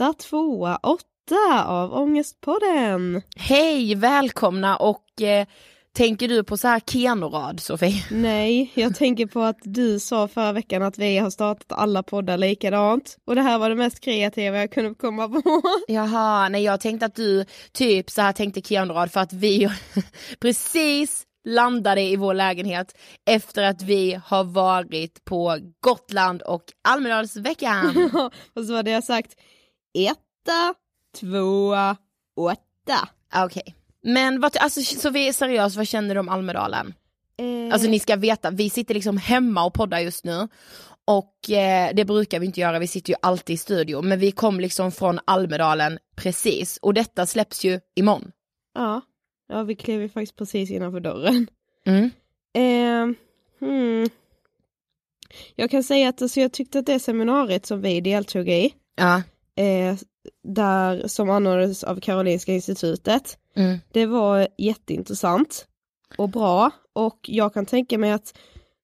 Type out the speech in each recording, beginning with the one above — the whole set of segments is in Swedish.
1, 2, 8 av Ångestpodden! Hej, välkomna och eh, tänker du på så här Kenorad Sofie? Nej, jag tänker på att du sa förra veckan att vi har startat alla poddar likadant och det här var det mest kreativa jag kunde komma på. Jaha, nej jag tänkte att du typ så här tänkte Kenorad för att vi precis landade i vår lägenhet efter att vi har varit på Gotland och Almedalsveckan. och så hade jag sagt etta, tvåa, åtta. Okej, okay. men vad, alltså, så vi är seriöst, vad känner du om Almedalen? Eh... Alltså ni ska veta, vi sitter liksom hemma och poddar just nu och eh, det brukar vi inte göra, vi sitter ju alltid i studio, men vi kom liksom från Almedalen precis och detta släpps ju imorgon. Ja. Ja, vi klev ju faktiskt precis innanför dörren. Mm. Eh, hmm. Jag kan säga att alltså, jag tyckte att det seminariet som vi deltog i, ja. Eh, där som anordnades av Karolinska institutet, mm. det var jätteintressant och bra och jag kan tänka mig att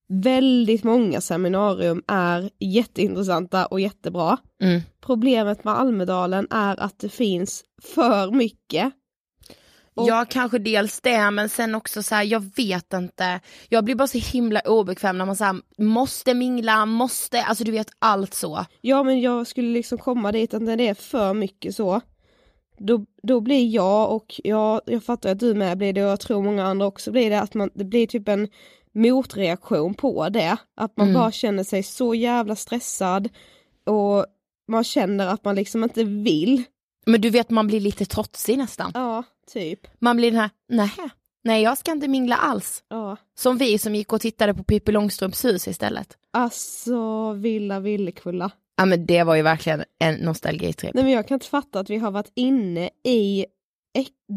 väldigt många seminarium är jätteintressanta och jättebra. Mm. Problemet med Almedalen är att det finns för mycket och... Ja kanske dels det men sen också så här, jag vet inte. Jag blir bara så himla obekväm när man så här, måste mingla, måste, alltså du vet allt så. Ja men jag skulle liksom komma dit att när det är för mycket så, då, då blir jag och jag, jag fattar att du med blir det och jag tror många andra också blir det att man, det blir typ en motreaktion på det. Att man mm. bara känner sig så jävla stressad och man känner att man liksom inte vill. Men du vet man blir lite trotsig nästan. Ja, typ. Man blir den här, nej, nej jag ska inte mingla alls. Ja. Som vi som gick och tittade på Pippi Långstrumps hus istället. Alltså, Villa Villekulla. Ja men det var ju verkligen en nostalgitripp. Nej men jag kan inte fatta att vi har varit inne i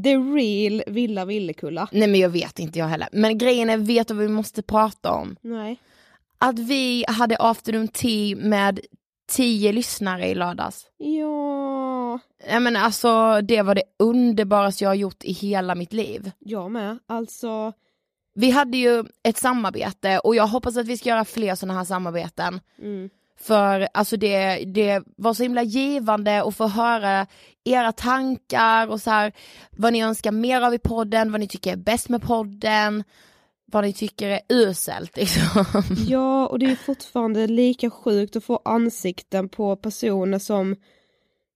the real Villa Villekulla. Nej men jag vet inte jag heller. Men grejen är, vet du vad vi måste prata om? Nej. Att vi hade afternoon tea med tio lyssnare i lördags. Ja. Ja men alltså det var det underbaraste jag har gjort i hela mitt liv. Jag med, alltså. Vi hade ju ett samarbete och jag hoppas att vi ska göra fler sådana här samarbeten. Mm. För alltså det, det var så himla givande att få höra era tankar och så här, vad ni önskar mer av i podden, vad ni tycker är bäst med podden vad ni tycker är uselt liksom. Ja, och det är fortfarande lika sjukt att få ansikten på personer som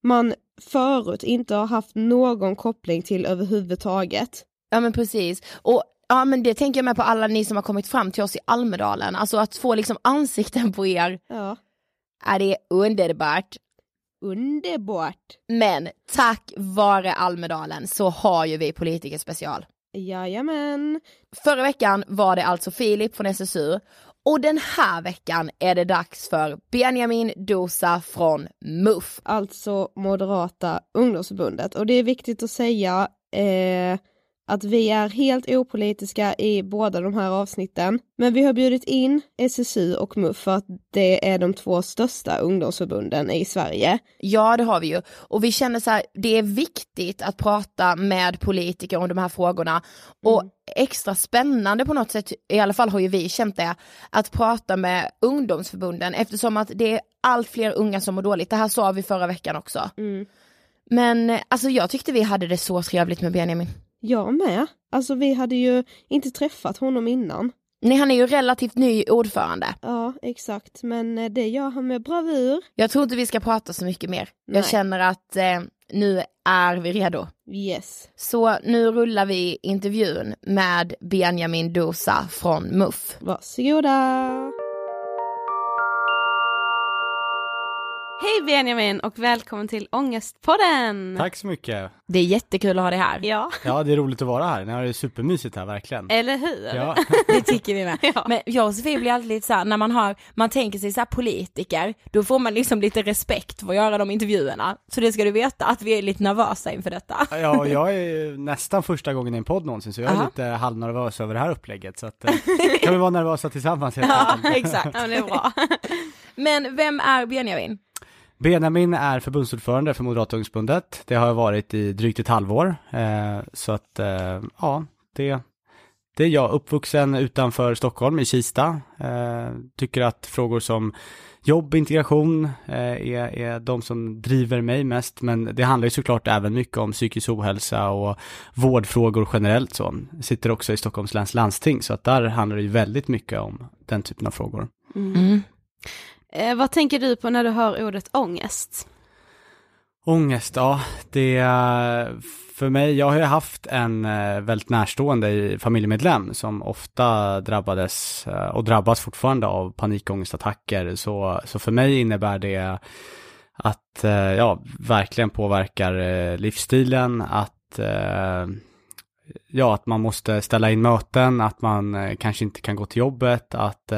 man förut inte har haft någon koppling till överhuvudtaget. Ja men precis, och ja men det tänker jag med på alla ni som har kommit fram till oss i Almedalen, alltså att få liksom ansikten på er. Ja. Är det underbart. Underbart. Men tack vare Almedalen så har ju vi politiker special. Jajamän. Förra veckan var det alltså Filip från SSU och den här veckan är det dags för Benjamin Dosa från MUF. Alltså Moderata ungdomsförbundet och det är viktigt att säga eh, att vi är helt opolitiska i båda de här avsnitten. Men vi har bjudit in SSU och MUF för att det är de två största ungdomsförbunden i Sverige. Ja det har vi ju och vi känner så här, det är viktigt att prata med politiker om de här frågorna och mm. extra spännande på något sätt, i alla fall har ju vi känt det, att prata med ungdomsförbunden eftersom att det är allt fler unga som mår dåligt. Det här sa vi förra veckan också. Mm. Men alltså jag tyckte vi hade det så trevligt med Benjamin. Jag med. Alltså vi hade ju inte träffat honom innan. Nej han är ju relativt ny ordförande. Ja exakt men eh, det gör han med bravur. Jag tror inte vi ska prata så mycket mer. Nej. Jag känner att eh, nu är vi redo. Yes. Så nu rullar vi intervjun med Benjamin Dosa från MUF. Varsågoda. Hej Benjamin och välkommen till Ångestpodden! Tack så mycket. Det är jättekul att ha dig här. Ja, Ja, det är roligt att vara här. Ni har det supermysigt här, verkligen. eller hur? Ja. Det tycker vi med. Ja. Men jag och Sofie blir alltid lite så här, när man har, man tänker sig så här politiker, då får man liksom lite respekt för att göra de intervjuerna. Så det ska du veta, att vi är lite nervösa inför detta. Ja, och jag är nästan första gången i en podd någonsin, så jag är Aha. lite halvnervös över det här upplägget. Så att, eh, kan vi vara nervösa tillsammans helt Ja, exakt. Ja, men det är bra. Men vem är Benjamin? Benjamin är förbundsordförande för Moderata ungdomsförbundet. Det har jag varit i drygt ett halvår. Eh, så att, eh, ja, det, det är jag. Uppvuxen utanför Stockholm, i Kista. Eh, tycker att frågor som jobb, integration är, är de som driver mig mest. Men det handlar ju såklart även mycket om psykisk ohälsa och vårdfrågor generellt så. Sitter också i Stockholms läns landsting, så att där handlar det ju väldigt mycket om den typen av frågor. Mm. Eh, vad tänker du på när du hör ordet ångest? Ångest, ja, det är för mig, jag har ju haft en eh, väldigt närstående familjemedlem som ofta drabbades eh, och drabbas fortfarande av panikångestattacker. Så, så för mig innebär det att, eh, ja, verkligen påverkar livsstilen, att ja, att man måste ställa in möten, att man kanske inte kan gå till jobbet, att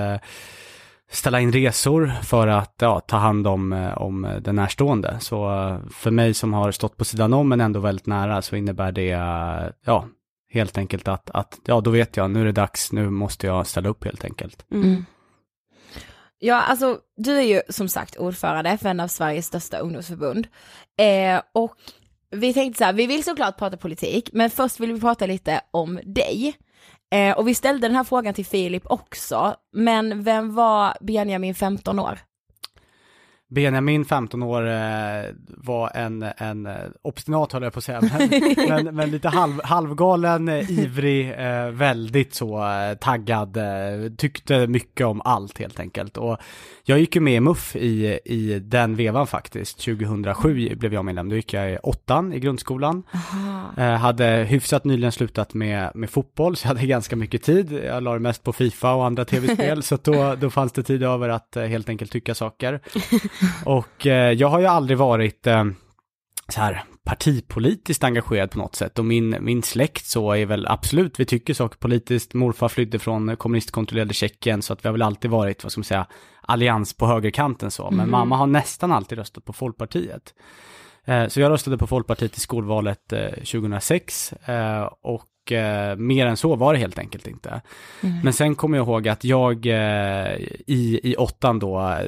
ställa in resor för att ja, ta hand om, eh, om den närstående. Så eh, för mig som har stått på sidan om men ändå väldigt nära så innebär det eh, ja, helt enkelt att, att ja, då vet jag, nu är det dags, nu måste jag ställa upp helt enkelt. Mm. Ja, alltså du är ju som sagt ordförande för en av Sveriges största ungdomsförbund. Eh, och vi tänkte så här, vi vill såklart prata politik, men först vill vi prata lite om dig. Eh, och vi ställde den här frågan till Filip också, men vem var Benjamin 15 år? Benjamin, 15 år, eh, var en, en eh, obstinat höll jag på att säga, men, men, men lite halv, halvgalen, eh, ivrig, väldigt så taggad, tyckte mycket om allt helt enkelt. Och jag gick ju med i MUF i, i den vevan faktiskt, 2007 blev jag medlem, då gick jag i åttan i grundskolan. Eh, hade hyfsat nyligen slutat med, med fotboll, så jag hade ganska mycket tid. Jag la det mest på Fifa och andra tv-spel, så då, då fanns det tid över att helt enkelt tycka saker. Och eh, jag har ju aldrig varit eh, så här partipolitiskt engagerad på något sätt och min, min släkt så är väl absolut, vi tycker saker politiskt. Morfar flydde från kommunistkontrollerade Tjeckien så att vi har väl alltid varit, vad ska man säga, allians på högerkanten så. Men Mhm. mamma har nästan alltid röstat på Folkpartiet. Eh, Så jag röstade på Folkpartiet i skolvalet eh, 2006 eh, och eh, mer än så var det helt enkelt inte. Mm. Men sen kommer jag ihåg att jag eh, i, i åttan då,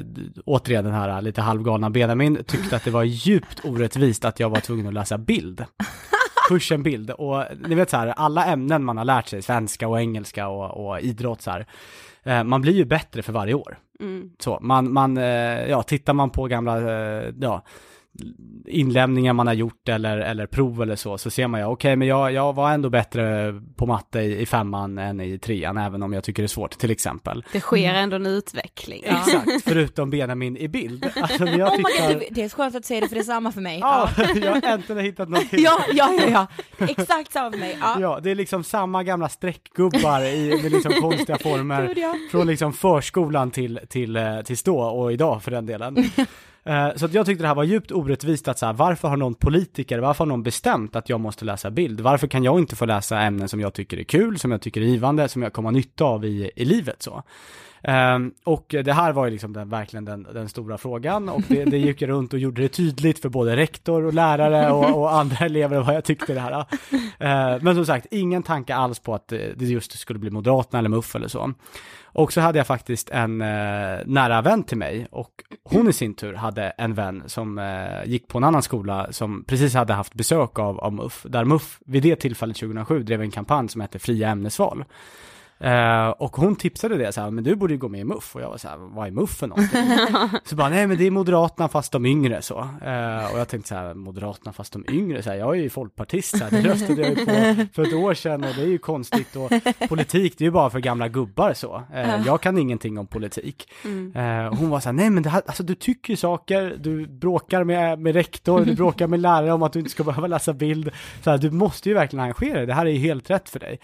återigen den här lite halvgalna Benjamin, tyckte att det var djupt orättvist att jag var tvungen att läsa bild. Kursen bild och ni vet så här, alla ämnen man har lärt sig, svenska och engelska och, och idrott så här, eh, man blir ju bättre för varje år. Mm. Så man, man, eh, ja, tittar man på gamla, eh, ja, inlämningar man har gjort eller, eller prov eller så, så ser man ju, okej, men jag, jag var ändå bättre på matte i, i femman än i trean, även om jag tycker det är svårt, till exempel. Det sker ändå en utveckling. Exakt, förutom Benjamin i bild. Alltså jag oh tittar... God, det- är så skönt att säga det för det är samma för mig. Ja, jag har äntligen hittat någonting. ja, ja, ja, ja, exakt samma för mig. Ja. Ja, det är liksom samma gamla streckgubbar i, med liksom konstiga former. Gud, ja. Från liksom förskolan till, till, eh, till stå och idag för den delen. Eh, så att jag tyckte det här var djupt orättvist att så här, varför har någon politiker, varför har någon bestämt att jag måste läsa bild? Varför kan jag inte få läsa ämnen som jag tycker är kul, som jag tycker är givande, som jag kommer ha nytta av i, i livet så? Um, och det här var ju liksom den, verkligen den, den stora frågan och det, det gick jag runt och gjorde det tydligt för både rektor och lärare och, och andra elever vad jag tyckte det här. Uh, men som sagt, ingen tanke alls på att det det just skulle bli Moderaterna eller MUF eller så. Och så hade jag faktiskt en eh, nära vän till mig och hon i sin tur hade en vän som eh, gick på en annan skola som precis hade haft besök av, av MUF, där MUF vid det tillfället 2007 drev en kampanj som hette Fria ämnesval. Eh, och hon tipsade det så här, men du borde ju gå med i MUF. Och jag var så här, vad är MUF för någonting? så bara, nej men det är Moderaterna fast de yngre så. Eh, och jag tänkte så här, Moderaterna fast de yngre, så här, jag är ju folkpartist, så här, det röstade jag ju på för ett år sedan och det är ju konstigt. Och politik, det är ju bara för gamla gubbar så. Eh, jag kan ingenting om politik. Mm. Eh, hon var så här, nej men det här, alltså du tycker saker, du bråkar med, med rektor, du bråkar med lärare om att du inte ska behöva läsa bild. Så här, du måste ju verkligen engagera dig, det här är ju helt rätt för dig.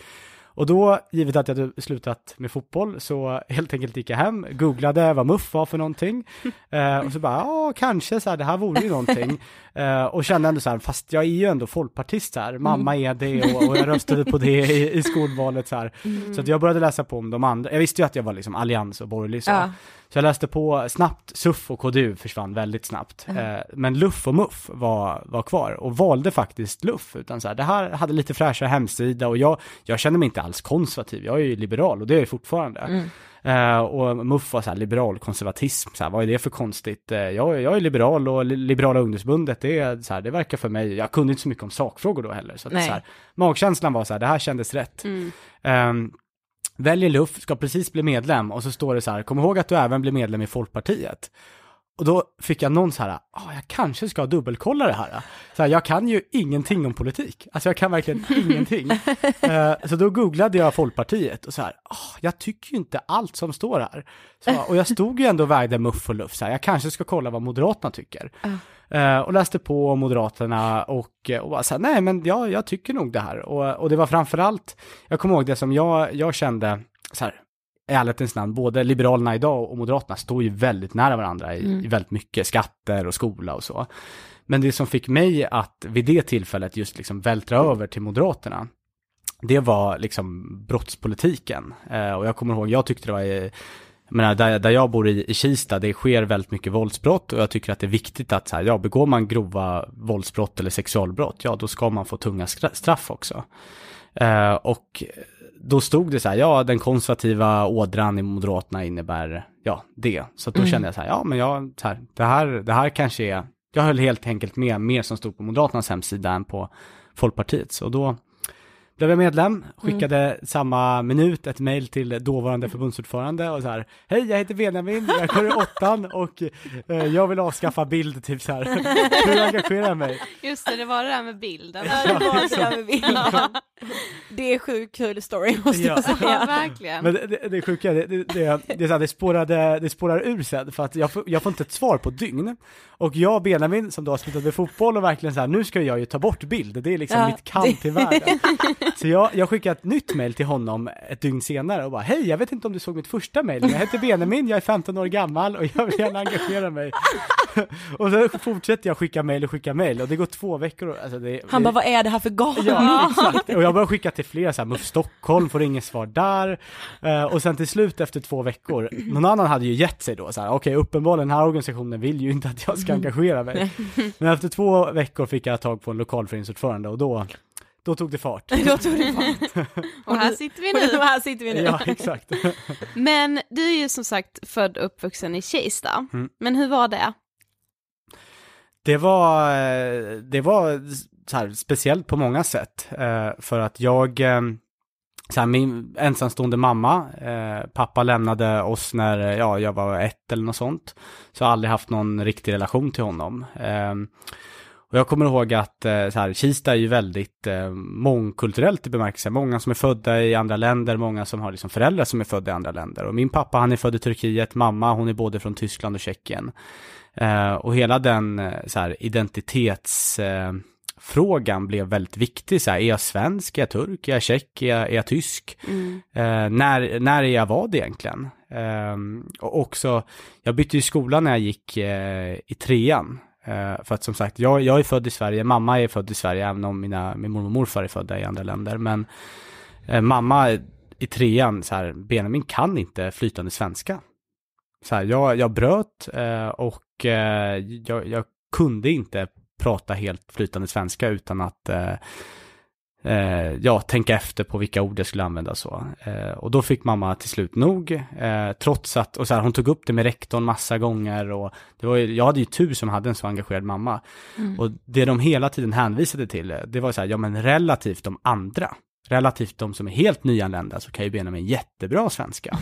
Och då, givet att jag hade slutat med fotboll, så helt enkelt gick jag hem, googlade vad MUF var för någonting, eh, och så bara, ja, kanske så här, det här vore ju någonting. Eh, och kände ändå så här, fast jag är ju ändå folkpartist här, mamma är det och, och jag röstade på det i, i skolvalet så här. Mm. Så att jag började läsa på om de andra, jag visste ju att jag var liksom allians och borgerlig så. Ja. Så jag läste på snabbt, SUF och KDU försvann väldigt snabbt. Mm. Eh, men LUF och MUF var, var kvar och valde faktiskt LUF. Utan så här, det här hade lite fräschare hemsida och jag, jag känner mig inte alls konservativ, jag är ju liberal och det är jag fortfarande. Mm. Eh, och MUF var så här liberal konservatism, så här, vad är det för konstigt? Eh, jag, jag är liberal och li- Liberala ungdomsbundet, det, är, så här, det verkar för mig, jag kunde inte så mycket om sakfrågor då heller. Så att, så här, magkänslan var så här, det här kändes rätt. Mm. Ehm, väljer LUF, ska precis bli medlem och så står det så här, kom ihåg att du även blir medlem i Folkpartiet. Och då fick jag någon så här, ah, jag kanske ska dubbelkolla det här. Så här, jag kan ju ingenting om politik. Alltså jag kan verkligen ingenting. Eh, så då googlade jag Folkpartiet och så här, ah, jag tycker ju inte allt som står här. Så, och jag stod ju ändå och vägde muff och luff, så här, jag kanske ska kolla vad Moderaterna tycker. Eh, och läste på Moderaterna och, och bara så här, nej men ja, jag tycker nog det här. Och, och det var framförallt, jag kommer ihåg det som jag, jag kände, så här, i ärlighetens namn, både Liberalerna idag och Moderaterna står ju väldigt nära varandra i, Mm. i väldigt mycket, skatter och skola och så. Men det som fick mig att vid det tillfället just liksom vältra över till Moderaterna, det var liksom brottspolitiken. Eh, och jag kommer ihåg, jag tyckte det var, eh, jag menar, där, där jag bor i, i Kista, det sker väldigt mycket våldsbrott och jag tycker att det är viktigt att så här, ja, begår man grova våldsbrott eller sexualbrott, ja, då ska man få tunga straff också. Eh, och då stod det så här, ja, den konservativa ådran i Moderaterna innebär, ja, det. Så då Mm. kände jag så här, ja, men jag, så här, det här, det här kanske är, jag höll helt enkelt med mer som stod på Moderaternas hemsida än på Folkpartiets. Och då blev jag medlem, skickade samma minut ett mejl till dåvarande förbundsordförande och så här, hej jag heter Benjamin, jag går i åttan och eh, jag vill avskaffa bild, typ så här. Hur engagerar jag mig? Just det, det var det där med bilden. Ja, det var det där med bilden. Det är sjukt kul story måste Ja. jag Ja, säga. verkligen. Men det, det, det sjuka, det, det, det, det, är så här, det, spårade, det spårar ur sen, för att jag får, jag får inte ett svar på dygn. Och jag och Benjamin, som då har slutat med fotboll och verkligen så här, nu ska jag ju ta bort bild, det är liksom Ja, mitt det- till världen. Så jag, jag skickade ett nytt mejl till honom ett dygn senare och bara, hej, jag vet inte om du såg mitt första men jag heter Benjamin, jag är 15 år gammal och jag vill gärna engagera mig. och så fortsätter jag skicka mejl och skicka mejl och det går två veckor. och- Alltså det, Han det, bara, vad är det här för galning? Ja, exakt. Och jag började skicka till flera så här, MUF Stockholm, får inget svar där. Eh, och sen till slut efter två veckor, någon annan hade ju gett sig då så här, okej uppenbarligen den här organisationen vill ju inte att jag ska engagera mig. Men efter två veckor fick jag tag på en lokalföreningsordförande och då, då tog det fart. Då tog det fart. Och här sitter vi Och nu. här sitter vi nu. Ja, exakt. Men du är ju som sagt född och uppvuxen i Kista. Mm. Men hur var det? Det var, eh, det var så här, speciellt på många sätt. eh, För att jag, eh, så här, min ensamstående mamma, pappa lämnade oss när ja, jag var ett eller något sånt. Så jag har aldrig haft någon riktig relation till honom. Och jag kommer ihåg att eh, så här, Kista är ju väldigt eh, mångkulturellt i bemärkelse. Många som är födda i andra länder, många som har liksom föräldrar som är födda i andra länder. Och min pappa han är född i Turkiet, mamma hon är både från Tyskland och Tjeckien. Eh, och hela den eh, så här, identitetsfrågan frågan blev väldigt viktig. Så här, är jag svensk, är jag turk, är jag tjeck, är jag, är jag tysk? Mm. Eh, när, när är jag vad egentligen? Och också, jag bytte ju skola när jag gick i trean. Eh, för att som sagt, jag, jag är född i Sverige, mamma är född i Sverige, även om mina, min mormor och morfar är födda i andra länder. Men eh, mamma i trean, så här, Benjamin kan inte flytande svenska. Så här, jag, jag bröt eh, och eh, jag, jag kunde inte prata helt flytande svenska utan att eh, eh, eh, ja, tänka efter på vilka ord jag skulle använda så. Eh, och då fick mamma till slut nog, eh, trots att, och så här, hon tog upp det med rektorn massa gånger och det var ju, jag hade ju tur som hade en så engagerad mamma. Mm. Och det de hela tiden hänvisade till, det var så här, ja men relativt de andra, relativt de som är helt nyanlända så kan ju Benjamin jättebra svenska.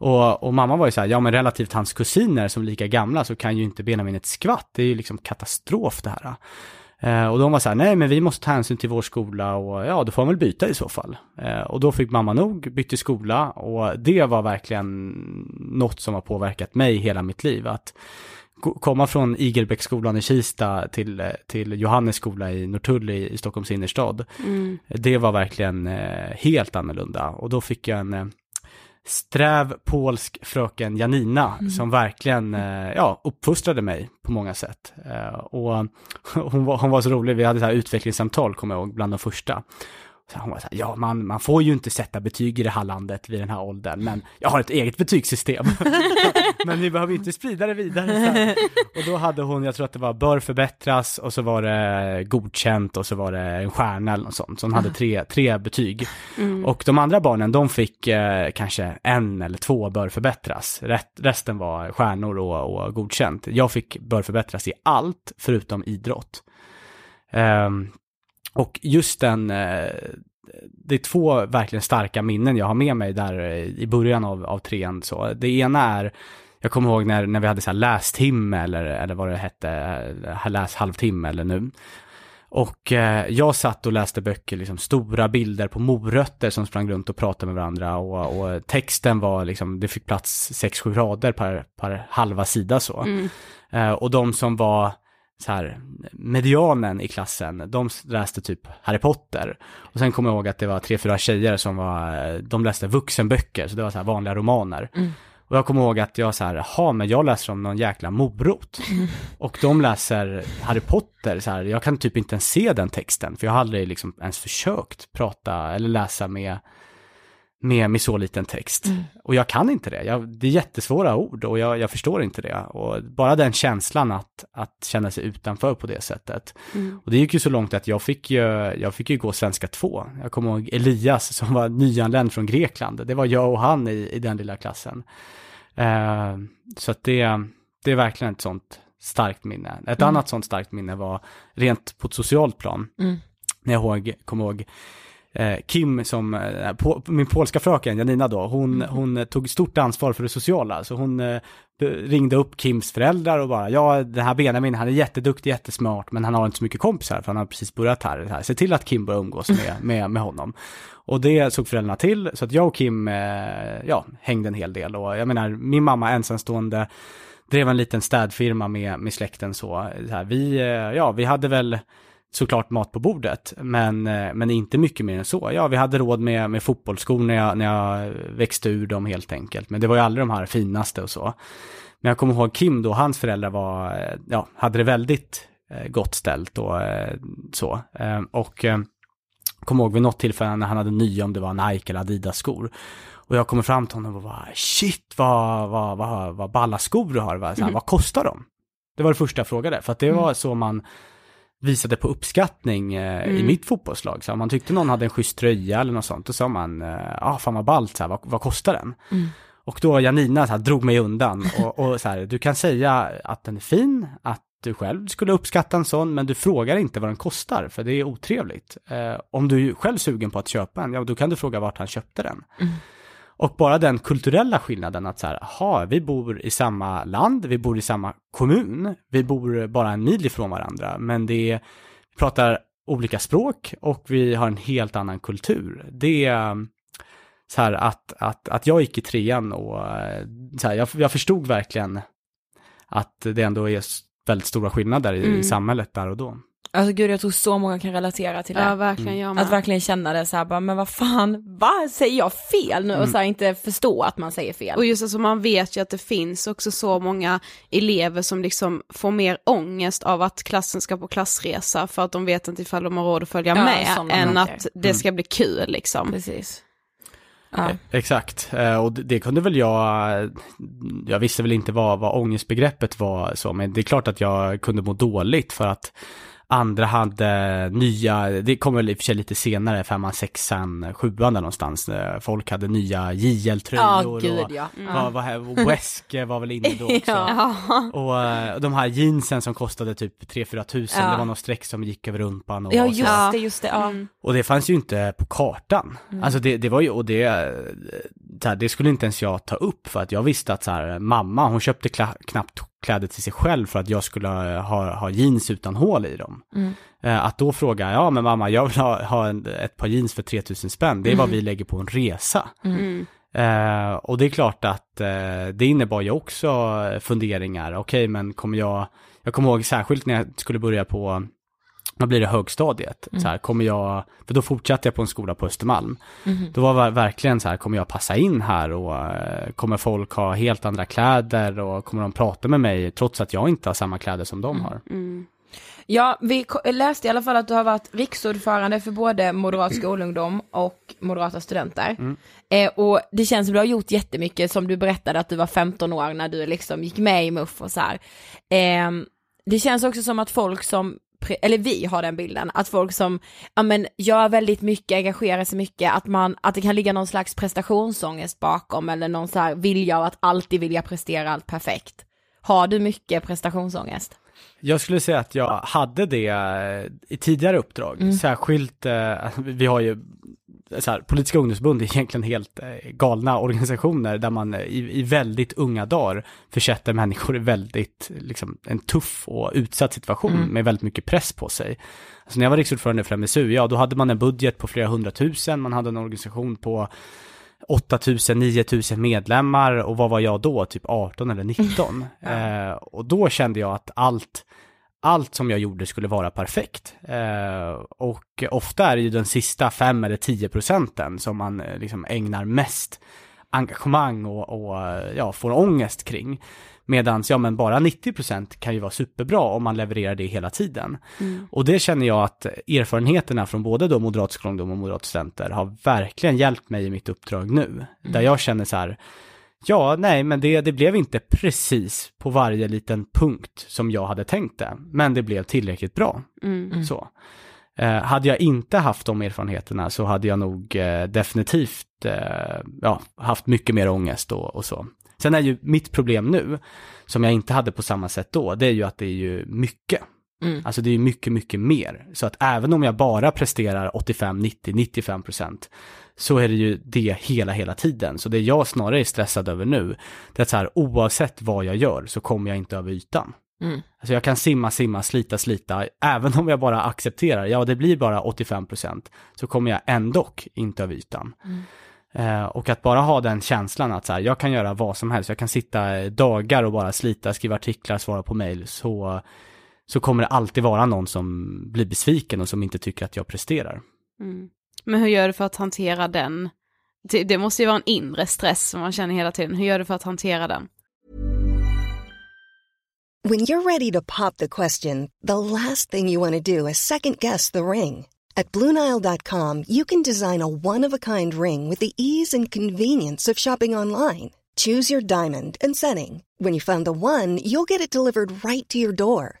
Och, och mamma var ju så här, ja men relativt hans kusiner som är lika gamla så kan ju inte Benjamin ett skvatt, det är ju liksom katastrof det här. Eh, och de var så här, nej men vi måste ta hänsyn till vår skola och ja, då får man väl byta i så fall. Eh, och då fick mamma nog, bytte skola och det var verkligen något som har påverkat mig hela mitt liv. Att komma från Igelbäcksskolan i Kista till, eh, till Johannes skola i Norrtull i, i Stockholms innerstad. Mm. Det var verkligen helt annorlunda och då fick jag en sträv polsk fröken Janina Mm. som verkligen eh, ja, uppfostrade mig på många sätt. Eh, och hon var, hon var så rolig, vi hade så här utvecklingssamtal kommer jag ihåg, bland de första. Hon var så här, ja man, man får ju inte sätta betyg i det här landet vid den här åldern, men jag har ett eget betygssystem. men ni behöver inte sprida det vidare. Och då hade hon, jag tror att det var bör förbättras och så var det godkänt och så var det en stjärna eller något sånt. Så hon hade tre, tre betyg. Mm. Och de andra barnen, de fick eh, kanske en eller två bör förbättras. Rätt, resten var stjärnor och, och godkänt. Jag fick bör förbättras i allt förutom idrott. Ehm, och just den, eh, det är två verkligen starka minnen jag har med mig där eh, i början av, av trean. Så. Det ena är, jag kommer ihåg när, när vi hade så här lästimme eller, eller vad det hette, eh, läs halvtimme eller nu. Och eh, jag satt och läste böcker, liksom stora bilder på morötter som sprang runt och pratade med varandra och, och texten var liksom, det fick plats 6-7 rader per, per halva sida så. Mm. Eh, och de som var så här, medianen i klassen, de läste typ Harry Potter. Och sen kommer jag ihåg att det var tre, fyra tjejer som var, de läste vuxenböcker, så det var så här vanliga romaner. Mm. Och jag kommer ihåg att jag så här, jaha, men jag läser om någon jäkla morot. Och de läser Harry Potter, så här, jag kan typ inte ens se den texten, för jag har aldrig liksom ens försökt prata eller läsa med, med, med så liten text. Mm. Och jag kan inte det, jag, det är jättesvåra ord och jag, jag förstår inte det. Och bara den känslan att, att känna sig utanför på det sättet. Mm. Och det gick ju så långt att jag fick ju, jag fick ju gå svenska 2. Jag kommer ihåg Elias som var nyanländ från Grekland. Det var jag och han i, i den lilla klassen. Eh, så att det, det är verkligen ett sånt starkt minne. Ett Mm. annat sånt starkt minne var rent på ett socialt plan. Mm. När jag ihåg, kommer ihåg Kim som, eh, min polska fröken Janina då, hon, Mm. hon eh, tog stort ansvar för det sociala. Så hon eh, ringde upp Kims föräldrar och bara, ja den här Benjamin han är jätteduktig, jättesmart, men han har inte så mycket kompisar för han har precis börjat här. här. Se till att Kim börjar umgås med, med, med honom. Och det såg föräldrarna till, så att jag och Kim, eh, ja, hängde en hel del. Och jag menar, min mamma ensamstående, drev en liten städfirma med, med släkten så. så här, vi, eh, ja, vi hade väl såklart mat på bordet, men, eh, men inte mycket mer än så. Ja, vi hade råd med, med fotbollsskor när jag, när jag växte ur dem helt enkelt, men det var ju aldrig de här finaste och så. Men jag kommer ihåg Kim då, hans föräldrar var, eh, ja, hade det väldigt eh, gott ställt och så. Eh, Och kommer ihåg vid något tillfälle när han hade nya, om det var Nike eller Adidas-skor. Och jag kommer fram till honom och bara, shit vad, vad, vad, vad balla skor du har? Så här, Mm. vad kostar de? Det var det första jag frågade, för att det var så man visade på uppskattning eh, i Mm. mitt fotbollslag. Så om man tyckte någon hade en schysst tröja eller något sånt, då sa man, ja ah, fan vad ballt, så här, vad, vad kostar den? Mm. Och då Janina så här, drog mig undan och, och så här, du kan säga att den är fin, att du själv skulle uppskatta en sån, men du frågar inte vad den kostar, för det är otrevligt. Eh, om du är själv sugen på att köpa en, ja då kan du fråga vart han köpte den. Mm. Och bara den kulturella skillnaden att så här, aha, vi bor i samma land, vi bor i samma kommun, vi bor bara en mil ifrån varandra, men det är, vi pratar olika språk och vi har en helt annan kultur. Det är så här att, att, att jag gick i trean och eh, så här, jag, jag förstod verkligen att det ändå är väldigt stora skillnader i, Mm. i samhället där och då. Alltså gud jag tror så många kan relatera till det. Ja, verkligen, jag med. Att verkligen känna det så här bara, men vad fan, vad säger jag fel nu? Och Mm. så här, inte förstå att man säger fel. Och just alltså man vet ju att det finns också så många elever som liksom får mer ångest av att klassen ska på klassresa för att de vet inte ifall de har råd att följa Ja, med än saker. att det ska bli kul liksom. Precis. Eh, Exakt, Eh, och det, det kunde väl jag, jag visste väl inte vad, vad ångestbegreppet var så, men det är klart att jag kunde må dåligt för att andra hade nya, det kommer väl i och för sig lite senare, femman, sexan, sjuan där någonstans. Eh, Folk hade nya JL-tröjor gud, och, ja. Mm. vad, vad, här- och Weske var väl inne då också. Ja. Och eh, de här jeansen som kostade typ 3-4 tusen, Ja. det var någon streck som gick över rumpan. Och Ja var så. just det, just det. Ja. Och det fanns ju inte på kartan. Mm. Alltså det, det var ju, och det, här, det skulle inte ens jag ta upp för att jag visste att så här, mamma, hon köpte knappt kläder till sig själv för att jag skulle ha, ha jeans utan hål i dem. Mm. Eh, Att då fråga, ja men mamma, jag vill ha, ha en, ett par jeans för 3000 spänn, det är vad vi lägger på en resa. Mm. Eh, och det är klart att eh, det innebar ju också funderingar. Okej, men kommer jag, jag kommer ihåg särskilt när jag skulle börja på vad blir det, högstadiet. Mm. Så här, kommer jag, för då fortsatte jag på en skola på Östermalm. Mhm. Då var det verkligen så här, kommer jag passa in här och eh, kommer folk ha helt andra kläder och kommer de prata med mig trots att jag inte har samma kläder som de har. Mm. Ja, vi läste i alla fall att du har varit riksordförande för både Moderat skolungdom och Moderata studenter. Mm. Eh, och det känns som du har gjort jättemycket, som du berättade att du var 15 år när du liksom gick med i MUF och så här. Eh, det känns också som att folk som, eller vi har den bilden, att folk som, ja men gör väldigt mycket, engagerar sig mycket, att man, att det kan ligga någon slags prestationsångest bakom eller någon så här vilja att alltid vilja prestera allt perfekt. Har du mycket prestationsångest? Jag skulle säga att jag hade det i tidigare uppdrag, Mm. särskilt, eh, vi har ju så här, politiska ungdomsförbund är egentligen helt eh, galna organisationer där man eh, i, i väldigt unga dagar försätter människor i väldigt, liksom, en tuff och utsatt situation Mm. med väldigt mycket press på sig. Alltså när jag var riksordförande för MSU, ja då hade man en budget på flera hundratusen, man hade en organisation på 8000, 9000 medlemmar och vad var jag då? Typ 18 eller 19. eh, och då kände jag att allt, allt som jag gjorde skulle vara perfekt. Eh, och ofta är det ju den sista 5 eller 10 procenten som man eh, liksom ägnar mest engagemang och, och eh, ja, får ångest kring. Medan, ja men bara 90% kan ju vara superbra om man levererar det hela tiden. Mm. Och det känner jag att erfarenheterna från både då Moderat skolungdom och Moderat studenter har verkligen hjälpt mig i mitt uppdrag nu. Där jag känner så här, ja, nej, men det, det blev inte precis på varje liten punkt som jag hade tänkt det, men det blev tillräckligt bra. Mm. Så. Eh, hade jag inte haft de erfarenheterna så hade jag nog eh, definitivt eh, ja, haft mycket mer ångest och, och så. Sen är ju mitt problem nu, som jag inte hade på samma sätt då, det är ju att det är ju mycket. Mm. Alltså det är mycket, mycket mer. Så att även om jag bara presterar 85, 90, 95 procent så är det ju det hela, hela tiden. Så det jag snarare är stressad över nu, det är att så här, oavsett vad jag gör så kommer jag inte över ytan. Mm. Alltså jag kan simma, simma, slita, slita, även om jag bara accepterar, ja det blir bara 85 procent, så kommer jag ändå inte över ytan. Mm. Eh, och att bara ha den känslan att så här, jag kan göra vad som helst, jag kan sitta dagar och bara slita, skriva artiklar, svara på mail, så, så kommer det alltid vara någon som blir besviken och som inte tycker att jag presterar. Mm. Men hur gör du för att hantera den? Det, det måste ju vara en inre stress som man känner hela tiden. Hur gör du för att hantera den? When you're ready to pop the question, the last thing you want to do is second guess the ring. At Bluenile.com, you can design a one of a kind ring with the ease and convenience of shopping online. Choose your diamond and setting. When you find the one, you'll get it delivered right to your door.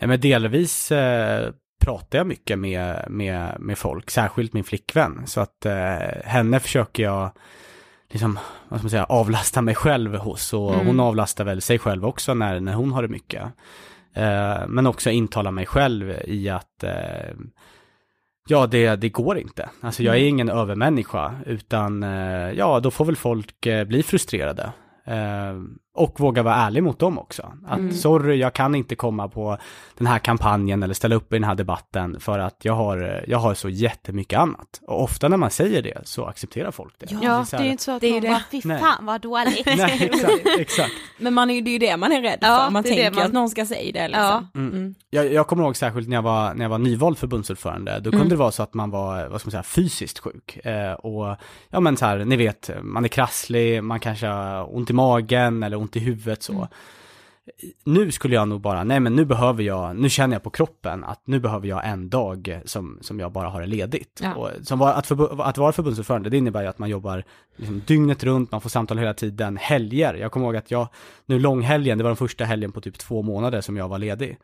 Nej, men delvis eh, pratar jag mycket med, med, med folk, särskilt min flickvän. Så att eh, henne försöker jag liksom, vad ska man säga, avlasta mig själv hos. Och Mm. hon avlastar väl sig själv också när, när hon har det mycket. Eh, men också intala mig själv i att eh, ja, det, det går inte. Alltså jag är Mm. ingen övermänniska, utan eh, ja, då får väl folk eh, bli frustrerade. Och våga vara ärlig mot dem också. Att Mm. sorry, jag kan inte komma på den här kampanjen eller ställa upp i den här debatten för att jag har, jag har så jättemycket annat. Och ofta när man säger det så accepterar folk det. Ja, är så det är här- ju inte så att Det man det. bara, fy fan vad dåligt. Nej, exakt, exakt. Men man är ju, det är ju det man är rädd Ja, för, man det det tänker man- att någon ska säga det liksom. Ja. Mm. Jag, jag kommer ihåg särskilt när jag var, när jag var nyvald förbundsordförande, då kunde Mm. det vara så att man var, vad ska man säga, fysiskt sjuk. Eh, och ja men så här, ni vet, man är krasslig, man kanske har ont i magen eller ont i huvudet så. Mm. Nu skulle jag nog bara, nej men nu behöver jag, nu känner jag på kroppen att nu behöver jag en dag som, som jag bara har det ledigt. Ja. Och som var, att, förbu- att vara förbundsordförande, det innebär ju att man jobbar liksom dygnet runt, man får samtal hela tiden, helger. Jag kommer ihåg att jag, nu långhelgen, det var den första helgen på typ två månader som jag var ledig.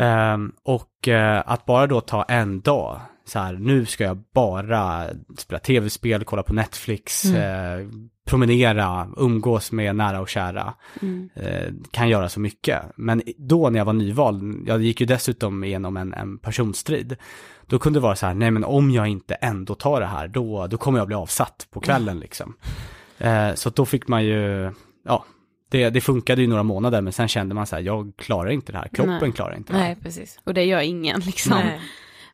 Ehm, och eh, att bara då ta en dag, så här, nu ska jag bara spela tv-spel, kolla på Netflix, eh, promenera, umgås med nära och kära, Mm. eh, kan göra så mycket. Men då när jag var nyvald, jag gick ju dessutom igenom en, en personstrid, då kunde det vara så här, nej men om jag inte ändå tar det här, då, då kommer jag bli avsatt på kvällen liksom. Eh, så då fick man ju, ja, det, det funkade ju några månader, men sen kände man så här, jag klarar inte det här, kroppen Nej. klarar inte det här. Nej, precis. Och det gör ingen liksom. Nej.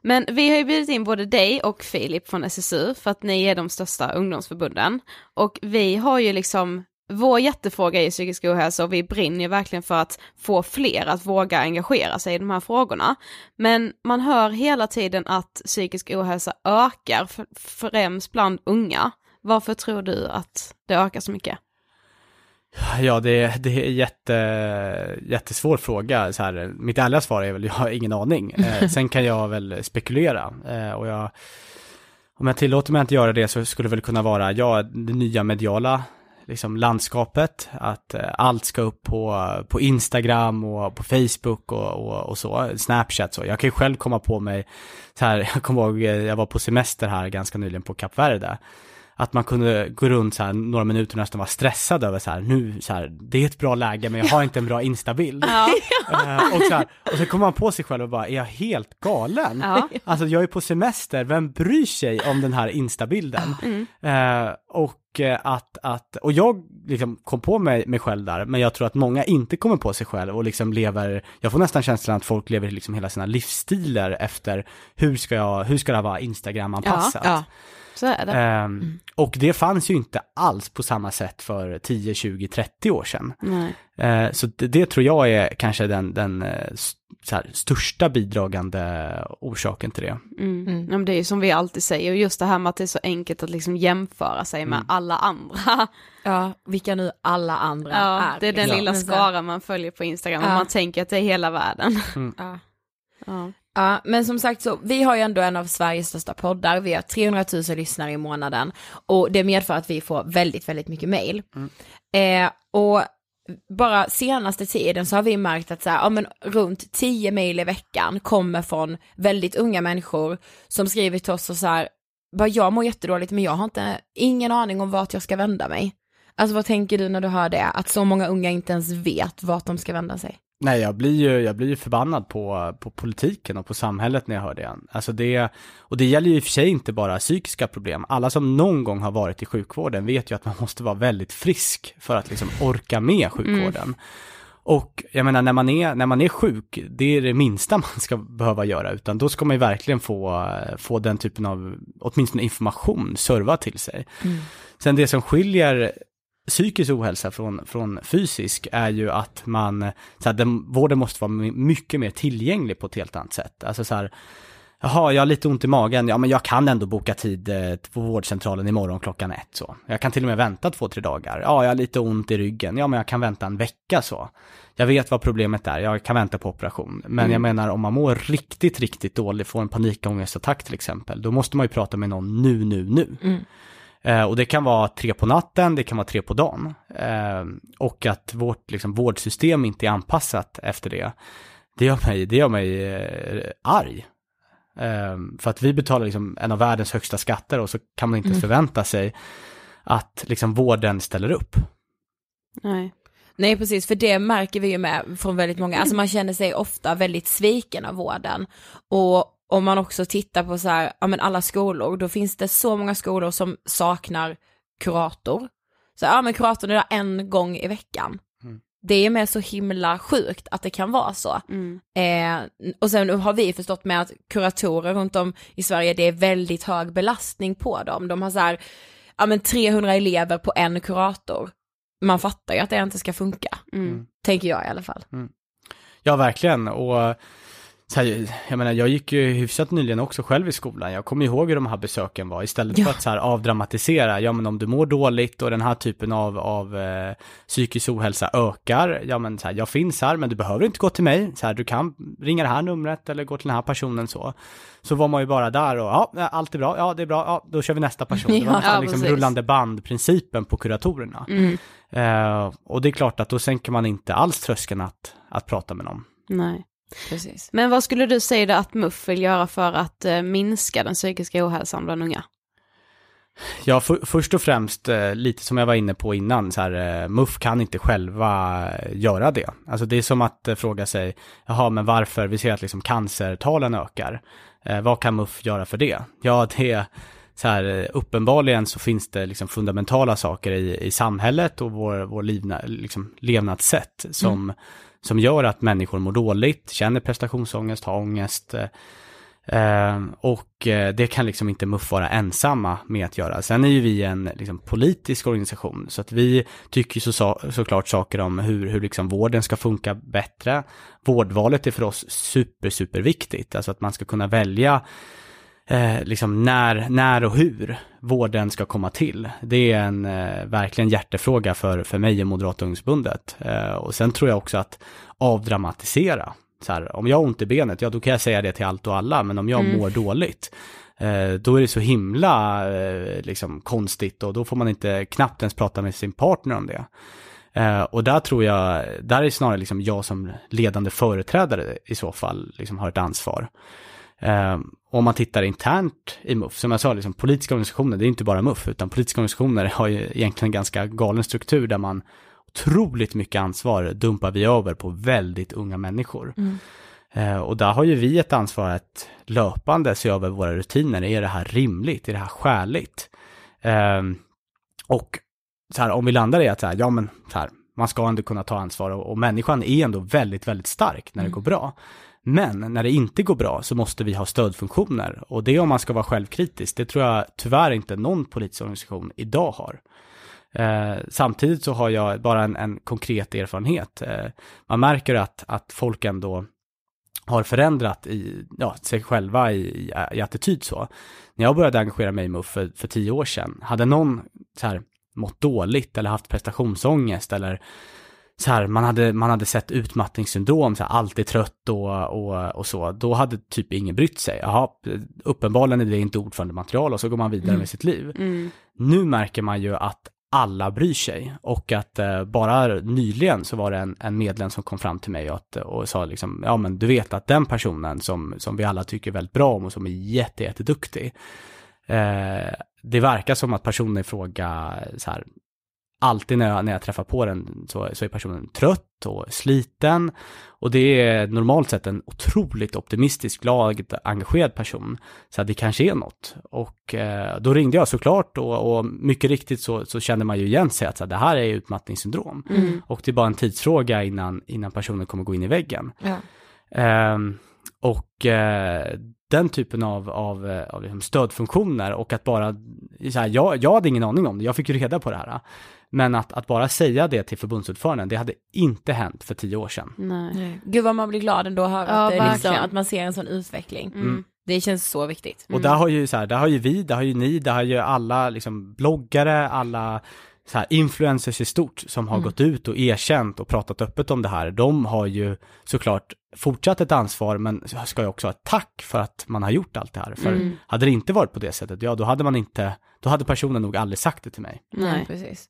Men vi har ju bjudit in både dig och Filip från SSU för att ni är de största ungdomsförbunden. Och vi har ju liksom, vår jättefråga är psykisk ohälsa och vi brinner ju verkligen för att få fler att våga engagera sig i de här frågorna. Men man hör hela tiden att psykisk ohälsa ökar, främst bland unga. Varför tror du att det ökar så mycket? Ja, det, det är jätte, jättesvår fråga. Så här, mitt ärliga svar är väl, jag har ingen aning. Eh, sen kan jag väl spekulera. Eh, och jag, om jag tillåter mig att göra det så skulle det väl kunna vara, ja, det nya mediala liksom, landskapet. Att eh, allt ska upp på, på Instagram och på Facebook och, och, och så, Snapchat så. Jag kan ju själv komma på mig, så här, jag kommer ihåg, eh, jag var på semester här ganska nyligen på Kap Verde att man kunde gå runt så här några minuter och nästan vara stressad över så här, nu så här, det är ett bra läge men jag har inte en bra instabild. Eh, och, så här, och så kommer man på sig själv och bara, är jag helt galen? Ja. Alltså jag är på semester, vem bryr sig om den här instabilden? Mm. Eh, och eh, att, att, och jag liksom kom på mig, mig själv där, men jag tror att många inte kommer på sig själv och liksom lever, jag får nästan känslan att folk lever liksom hela sina livsstilar efter hur ska jag, hur ska det här vara Instagram-anpassat? Ja, Så är det. Ehm, Och det fanns ju inte alls på samma sätt för 10, 20, 30 år sedan. Nej. Eh, så det, det tror jag är kanske den, den eh, här, största bidragande orsaken till det. Mm. Ja, men det är ju som vi alltid säger, och just det här med att det är så enkelt att liksom jämföra sig med alla andra. Ja, vilka nu alla andra Ja, är. det är den lilla skara man följer på Instagram och man tänker att det är hela världen. Ja. Ja. Men som sagt så, vi har ju ändå en av Sveriges största poddar, vi har 300 000 lyssnare i månaden och det medför att vi får väldigt, väldigt mycket mail. Eh, och bara senaste tiden så har vi märkt att så här, ja, men runt 10 mail i veckan kommer från väldigt unga människor som skriver till oss och så här, bara jag mår jättedåligt men jag har inte, ingen aning om vart jag ska vända mig. Alltså vad tänker du när du hör det? Att så många unga inte ens vet vart de ska vända sig. Nej, jag blir ju, jag blir ju förbannad på, på politiken och på samhället när jag hör det. Alltså det, och det gäller ju i och för sig inte bara psykiska problem. Alla som någon gång har varit i sjukvården vet ju att man måste vara väldigt frisk för att liksom orka med sjukvården. Och jag menar, när man, är, när man är sjuk, det är det minsta man ska behöva göra, utan då ska man ju verkligen få, få den typen av, åtminstone information, serva till sig. Sen det som skiljer psykisk ohälsa från, från fysisk är ju att man, så här, den, vården måste vara my- mycket mer tillgänglig på ett helt annat sätt. Alltså så här, jaha, jag har lite ont i magen, ja men jag kan ändå boka tid eh, på vårdcentralen imorgon klockan ett så. Jag kan till och med vänta två, tre dagar. Ja, jag har lite ont i ryggen, ja men jag kan vänta en vecka så. Jag vet vad problemet är, jag kan vänta på operation. Men Mm. jag menar om man mår riktigt, riktigt dåligt, får en panikångestattack till exempel, då måste man ju prata med någon nu, nu, nu. Eh, och det kan vara tre på natten, det kan vara tre på dagen. Eh, och att vårt liksom, vårdsystem inte är anpassat efter det, det gör mig, det gör mig eh, arg. Eh, för att vi betalar liksom en av världens högsta skatter och så kan man inte ens förvänta sig att liksom, vården ställer upp. Nej. Nej precis, för det märker vi ju med från väldigt många, alltså man känner sig ofta väldigt sviken av vården. Och om man också tittar på så här, ja men alla skolor, då finns det så många skolor som saknar kurator. Så ja men kuratorn är där en gång i veckan. det är med så himla sjukt att det kan vara så. Mm. Eh, och sen har vi förstått med att kuratorer runt om i Sverige, det är väldigt hög belastning på dem. De har så här, ja men 300 elever på en kurator. Man fattar ju att det inte ska funka. Mm. Tänker jag i alla fall. Ja, verkligen. Och så här, jag menar, jag gick ju hyfsat nyligen också själv i skolan. Jag kommer ihåg hur de här besöken var. Istället Ja. för att så här avdramatisera, ja men om du mår dåligt och den här typen av, av eh, psykisk ohälsa ökar, ja men så här, jag finns här, men du behöver inte gå till mig. Så här, du kan ringa det här numret eller gå till den här personen så. Så var man ju bara där och, ja, allt är bra, ja det är bra, ja då kör vi nästa person. Det var Ja, nästan ja, liksom rullande bandprincipen på kuratorerna. Mm. Eh, och det är klart att då sänker man inte alls tröskeln att, att prata med någon. Nej. Precis. Men vad skulle du säga då att MUF vill göra för att eh, minska den psykiska ohälsan bland unga? Ja, för, först och främst, eh, lite som jag var inne på innan, så här, eh, MUF kan inte själva göra det. Alltså det är som att fråga sig, jaha, men varför, vi ser att liksom cancertalen ökar. Eh, vad kan MUF göra för det? Ja, det är så här, uppenbarligen så finns det liksom fundamentala saker i, i samhället och vår, vår livna, liksom, levnadssätt som, som gör att människor mår dåligt, känner prestationsångest, har ångest. Eh, ehm, och eh, det kan liksom inte MUF vara ensamma med att göra. Sen är ju vi en liksom, politisk organisation, så att vi tycker så, så, såklart saker om hur, hur liksom vården ska funka bättre. Vårdvalet är för oss super, superviktigt, alltså att man ska kunna välja eh, liksom när, när och hur vården ska komma till. Det är en eh, verkligen hjärtefråga för, för mig och Moderata ungdomsförbundet. Eh, och sen tror jag också att avdramatisera. Så här, om jag har ont i benet, ja då kan jag säga det till allt och alla, men om jag Mm. mår dåligt, eh, då är det så himla eh, liksom konstigt och då får man inte knappt ens prata med sin partner om det. Och där tror jag, där är snarare liksom jag som ledande företrädare i så fall liksom har ett ansvar. Eh, om man tittar internt i MUF, som jag sa, liksom, politiska organisationer, det är inte bara MUF, utan politiska organisationer har ju egentligen en ganska galen struktur där man otroligt mycket ansvar dumpar vi över på väldigt unga människor. Eh, och där har ju vi ett ansvar att löpande se över våra rutiner. Är det här rimligt? Är det här skäligt? Eh, och så här, om vi landar i att så här, ja men så här, man ska ändå kunna ta ansvar och, och människan är ändå väldigt, väldigt stark när det går bra. Men när det inte går bra så måste vi ha stödfunktioner och det om man ska vara självkritisk, det tror jag tyvärr inte någon politisk organisation idag har. Eh, samtidigt så har jag bara en, en konkret erfarenhet. Eh, man märker att, att folk ändå har förändrat i, ja, sig själva i, i, i attityd så. När jag började engagera mig i MUF för, för tio år sedan, hade någon så här, mått dåligt eller haft prestationsångest eller så här, man hade, man hade sett utmattningssyndrom, så här, alltid trött och, och, och så, då hade typ ingen brytt sig. Jaha, uppenbarligen är det inte ordförandematerial och så går man vidare Mm. med sitt liv. Mm. Nu märker man ju att alla bryr sig och att eh, bara nyligen så var det en, en medlem som kom fram till mig och, att, och sa liksom, ja men du vet att den personen som, som vi alla tycker väldigt bra om och som är jätte, jätteduktig, eh, det verkar som att personen i fråga så här, alltid när jag, när jag träffar på den så, så är personen trött och sliten. Och det är normalt sett en otroligt optimistisk, glad, engagerad person. Så att det kanske är något. Och eh, då ringde jag såklart och, och mycket riktigt så, så kände man ju igen sig att så här, det här är utmattningssyndrom. Mm. Och det är bara en tidsfråga innan, innan personen kommer gå in i väggen. Ja. Ehm, och eh, den typen av, av, eh, av liksom stödfunktioner och att bara, så här, jag, jag hade ingen aning om det, jag fick ju reda på det här. Men att, att bara säga det till förbundsordföranden, det hade inte hänt för tio år sedan. Nej. Gud vad man blir glad ändå att höra Ja, att, liksom, att man ser en sån utveckling. Mm. Det känns så viktigt. Och där har ju så här, där har ju vi, där har ju ni, där har ju alla liksom bloggare, alla så här, influencers i stort som har Mm. gått ut och erkänt och pratat öppet om det här. De har ju såklart fortsatt ett ansvar men ska ju också ha ett tack för att man har gjort allt det här. För Mm. hade det inte varit på det sättet, ja då hade man inte, då hade personen nog aldrig sagt det till mig. Nej, precis.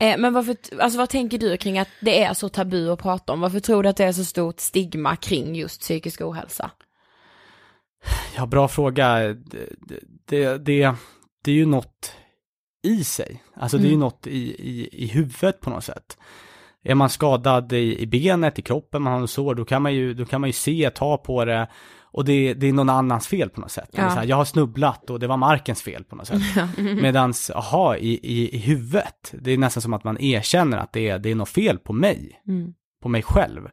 Eh, men varför, alltså vad tänker du kring att det är så tabu att prata om? Varför tror du att det är så stort stigma kring just psykisk ohälsa? Ja, bra fråga. Det, det, det, det är ju något i sig. Alltså det är ju Mm. något i, i, i huvudet på något sätt. Är man skadad i, i benet, i kroppen, man har en sår, då kan man ju, då kan man ju se, ta på det och det, det är någon annans fel på något sätt. Ja. Här, jag har snubblat och det var markens fel på något sätt. Medans, aha, i, i, i huvudet, det är nästan som att man erkänner att det är, det är något fel på mig, Mm. på mig själv.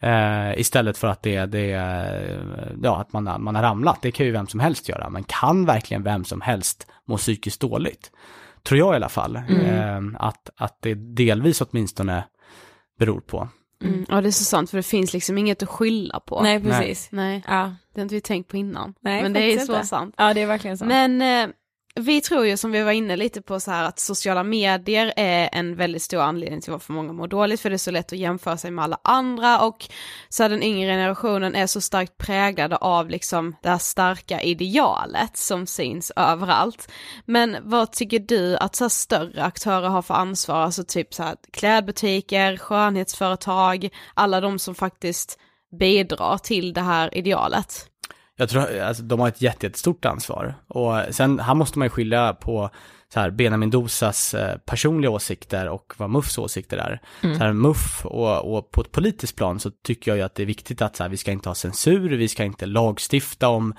Eh, istället för att det, det är, ja, att man, man har ramlat, det kan ju vem som helst göra, men kan verkligen vem som helst må psykiskt dåligt? Tror jag i alla fall, Mm. eh, att, att det delvis åtminstone beror på. Mm. Ja det är så sant för det finns liksom inget att skylla på. Nej, precis. Nej, Ja. det har inte vi tänkt på innan. Nej, Men det är så inte. sant. Ja, det är verkligen sant. Men eh, vi tror ju som vi var inne lite på så här att sociala medier är en väldigt stor anledning till varför många mår dåligt för det är så lätt att jämföra sig med alla andra och så här, den yngre generationen är så starkt präglade av liksom det här starka idealet som syns överallt. Men vad tycker du att så här, större aktörer har för ansvar, alltså typ så här klädbutiker, skönhetsföretag, alla de som faktiskt bidrar till det här idealet? Jag tror, alltså de har ett jätte- jättestort ansvar. Och sen, här måste man ju skilja på så här, Benjamin Dosas eh, personliga åsikter och vad MUFs åsikter är. Mm. Så här, MUF och, och på ett politiskt plan så tycker jag ju att det är viktigt att så här, vi ska inte ha censur, vi ska inte lagstifta om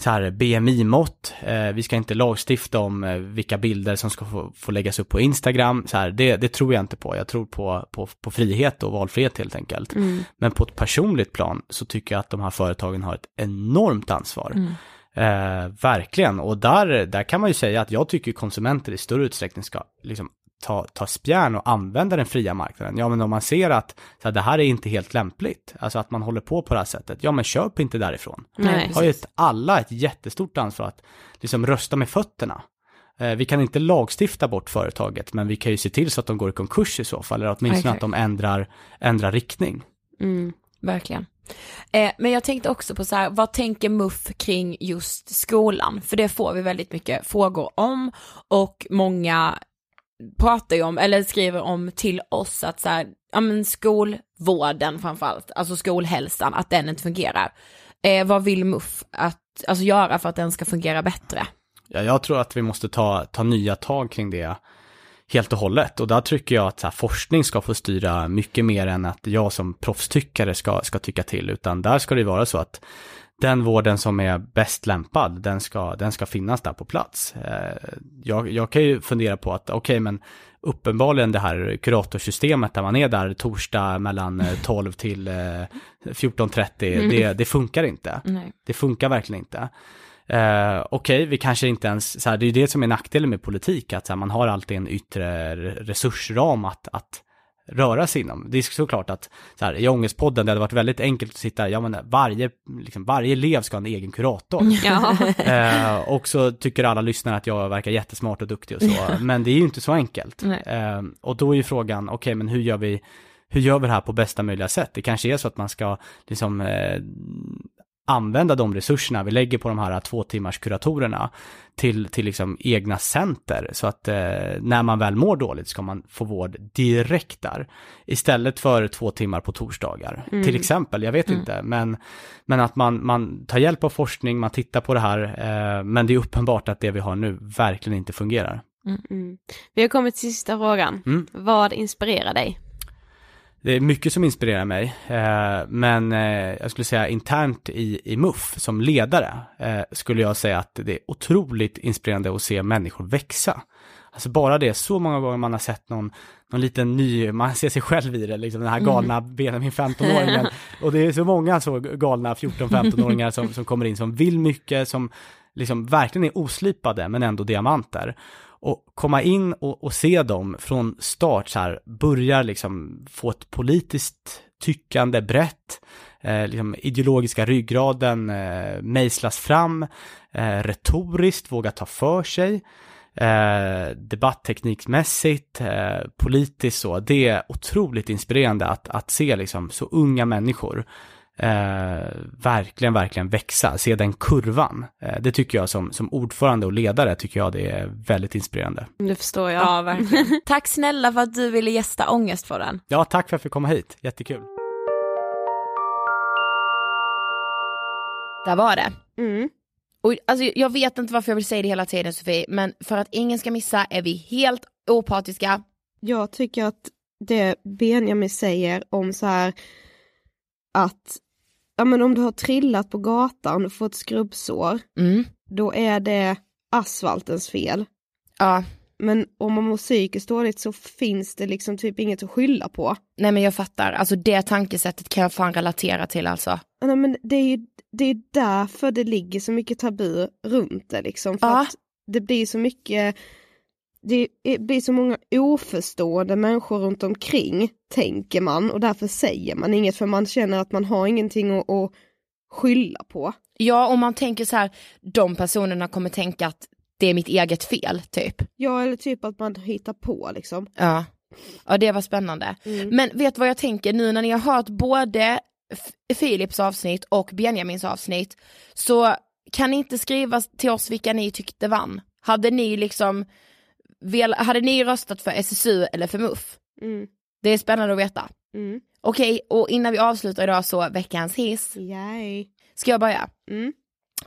så här BMI-mått, eh, vi ska inte lagstifta om eh, vilka bilder som ska få, få läggas upp på Instagram, så här, det, det tror jag inte på. Jag tror på, på, på frihet och valfrihet helt enkelt. Mm. Men på ett personligt plan så tycker jag att de här företagen har ett enormt ansvar. Mm. Eh, verkligen, och där, där kan man ju säga att jag tycker konsumenter i större utsträckning ska liksom ta, ta spjärn och använda den fria marknaden. Ja, men om man ser att så här, det här är inte helt lämpligt, alltså att man håller på på det här sättet, ja men köp inte därifrån. Nej, har ju ett, alla ett jättestort ansvar att liksom rösta med fötterna. Eh, vi kan inte lagstifta bort företaget, men vi kan ju se till så att de går i konkurs i så fall, eller åtminstone Exakt. att de ändrar, ändrar riktning. Mm, verkligen. Eh, men jag tänkte också på så här, vad tänker MUF kring just skolan? För det får vi väldigt mycket frågor om och många pratar ju om, eller skriver om till oss att så här, ja men skolvården framförallt, alltså skolhälsan, att den inte fungerar. Eh, vad vill MUF att, alltså göra för att den ska fungera bättre? Ja, jag tror att vi måste ta, ta nya tag kring det helt och hållet. Och där tycker jag att så här, forskning ska få styra mycket mer än att jag som proffstyckare ska, ska tycka till. Utan där ska det vara så att den vården som är bäst lämpad, den ska, den ska finnas där på plats. Eh, jag, jag kan ju fundera på att, okej men uppenbarligen det här kuratorsystemet där man är där torsdag mellan eh, 12 till eh, 14.30, det, det funkar inte. Nej. Det funkar verkligen inte. Eh, Okej, vi kanske inte ens, så här, det är ju det som är nackdelen med politik, att så här, man har alltid en yttre re- resursram att, att röra sig inom. Det är såklart att så här, i Ångestpodden, det hade varit väldigt enkelt att sitta, ja men varje, liksom, varje elev ska ha en egen kurator. Ja. Eh, och så tycker alla lyssnare att jag verkar jättesmart och duktig och så, men det är ju inte så enkelt. Eh, och då är ju frågan, okej men hur gör vi hur gör vi det här på bästa möjliga sätt? Det kanske är så att man ska liksom eh, använda de resurserna vi lägger på de här två timmars kuratorerna till, till liksom egna center så att eh, när man väl mår dåligt ska man få vård direkt där istället för två timmar på torsdagar Mm. till exempel, jag vet Mm. inte men, men att man, man tar hjälp av forskning, man tittar på det här eh, men det är uppenbart att det vi har nu verkligen inte fungerar. Mm. Vi har kommit till sista frågan. Mm. Vad inspirerar dig? Det är mycket som inspirerar mig, eh, men eh, jag skulle säga internt i, i MUF som ledare eh, skulle jag säga att det är otroligt inspirerande att se människor växa. Alltså bara det, så många gånger man har sett någon, någon liten ny, man ser sig själv i det, liksom den här galna Benjamin 15-åringen. Och det är så många så galna 14-15-åringar som, som kommer in som vill mycket, som liksom verkligen är oslipade men ändå diamanter. Och komma in och, och se dem från start så här, börjar liksom få ett politiskt tyckande brett, eh, liksom ideologiska ryggraden eh, mejslas fram, eh, retoriskt våga ta för sig, eh, debattteknikmässigt, eh, politiskt så. Det är otroligt inspirerande att, att se liksom så unga människor eh, verkligen, verkligen växa, se den kurvan. Eh, det tycker jag som, som ordförande och ledare tycker jag det är väldigt inspirerande. Det förstår jag. Ja, verkligen. Tack snälla för att du ville gästa Ångestpodden. Ja, tack för att jag fick komma hit, jättekul. Där var det. Mm. Och alltså, jag vet inte varför jag vill säga det hela tiden Sofie, men för att ingen ska missa är vi helt opartiska. Jag tycker att det Benjamin säger om så här att ja men om du har trillat på gatan och fått skrubbsår, Mm. då är det asfaltens fel. Ja. Men om man mår psykiskt dåligt så finns det liksom typ inget att skylla på. Nej men jag fattar, alltså det tankesättet kan jag fan relatera till alltså. Nej, men det är ju det är därför det ligger så mycket tabu runt det liksom. För Ja. att det blir så mycket, det blir så många oförstående människor runt omkring, tänker man, och därför säger man inget för man känner att man har ingenting att, att skylla på. Ja, om man tänker så här, de personerna kommer tänka att det är mitt eget fel, typ. Ja, eller typ att man hittar på liksom. Ja. Ja, det var spännande. Mm. Men vet vad jag tänker nu när ni har hört både F- Philips avsnitt och Benjamins avsnitt, så kan ni inte skriva till oss vilka ni tyckte vann? Hade ni liksom, vel, hade ni röstat för SSU eller för MUF? Mm. Det är spännande att veta. Mm. Okej, och innan vi avslutar idag så veckans hiss. Yay. Ska jag börja? Mm.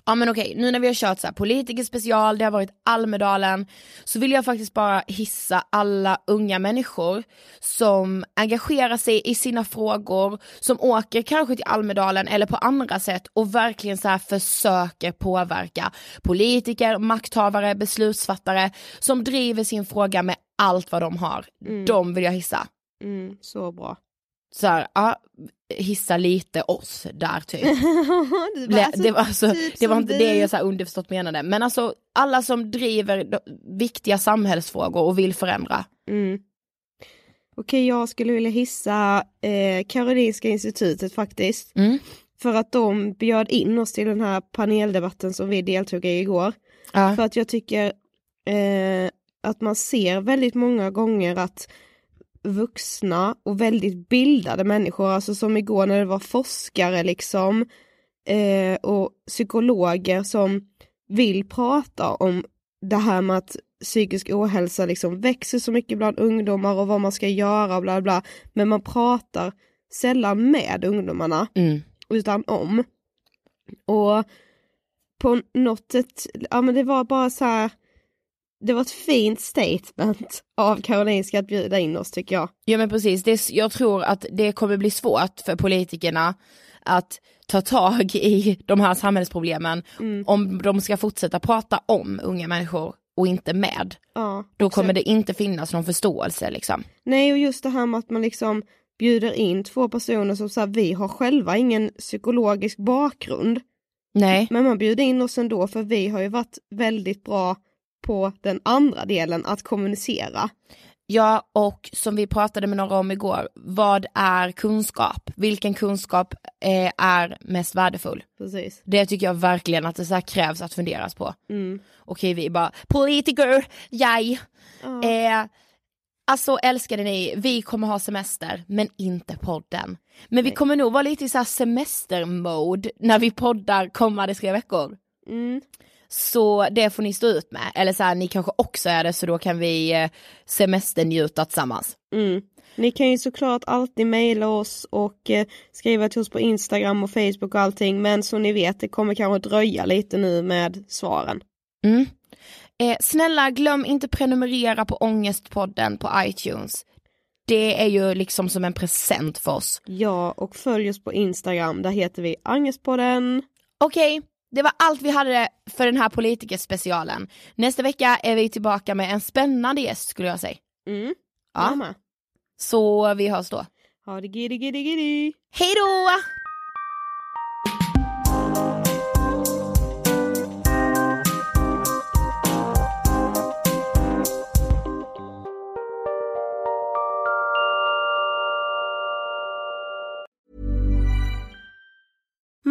Ja men okej, nu när vi har kört så här politiker special, det har varit Almedalen, så vill jag faktiskt bara hissa alla unga människor som engagerar sig i sina frågor, som åker kanske till Almedalen eller på andra sätt och verkligen så här försöker påverka politiker, makthavare, beslutsfattare som driver sin fråga med allt vad de har. Mm. De vill jag hissa. Mm, så bra. Så här, ja, hissa lite oss där typ. Du Le- alltså det var, alltså, typ det var inte det jag så här underförstått menade, men alltså alla som driver viktiga samhällsfrågor och vill förändra. Mm. Okej, jag skulle vilja hissa eh, Karolinska institutet faktiskt. Mm. För att de bjöd in oss till den här paneldebatten som vi deltog i igår. Ja. För att jag tycker eh, att man ser väldigt många gånger att vuxna och väldigt bildade människor, alltså som igår när det var forskare liksom eh, och psykologer som vill prata om det här med att psykisk ohälsa liksom växer så mycket bland ungdomar och vad man ska göra och bla bla. Men man pratar sällan med ungdomarna Mm. utan om. Och på något sätt, ja men det var bara så här, det var ett fint statement av Karolinska att bjuda in oss tycker jag. Ja men precis, det, jag tror att det kommer bli svårt för politikerna att ta tag i de här samhällsproblemen Mm. om de ska fortsätta prata om unga människor och inte med. Ja, Då kommer det inte finnas någon förståelse liksom. Nej och just det här med att man liksom bjuder in två personer som säger vi har själva ingen psykologisk bakgrund. Nej. Men man bjuder in oss ändå för vi har ju varit väldigt bra på den andra delen att kommunicera. Ja, och som vi pratade med några om igår, vad är kunskap? Vilken kunskap eh, är mest värdefull? Precis. Det tycker jag verkligen att det så krävs att funderas på. Mm. Okej, vi bara, politiker, jag. Ja. Eh, alltså älskade ni, vi kommer ha semester, men inte podden. Men vi kommer nog vara lite i så här semestermode när vi poddar kommande tre veckor. Mm. Så det får ni stå ut med, eller så här, ni kanske också är det så då kan vi eh, semesternjuta tillsammans. Mm. Ni kan ju såklart alltid mejla oss och eh, skriva till oss på Instagram och Facebook och allting men som ni vet det kommer kanske dröja lite nu med svaren. Mm. Eh, snälla glöm inte prenumerera på Ångestpodden på iTunes. Det är ju liksom som en present för oss. Ja och följ oss på Instagram, där heter vi Angestpodden. Okej, det var allt vi hade för den här politikerspecialen. Nästa vecka är vi tillbaka med en spännande gäst skulle jag säga. Mm. Ja. Med. Så vi hörs då. Ha det giddy giddy giddy. Hej då!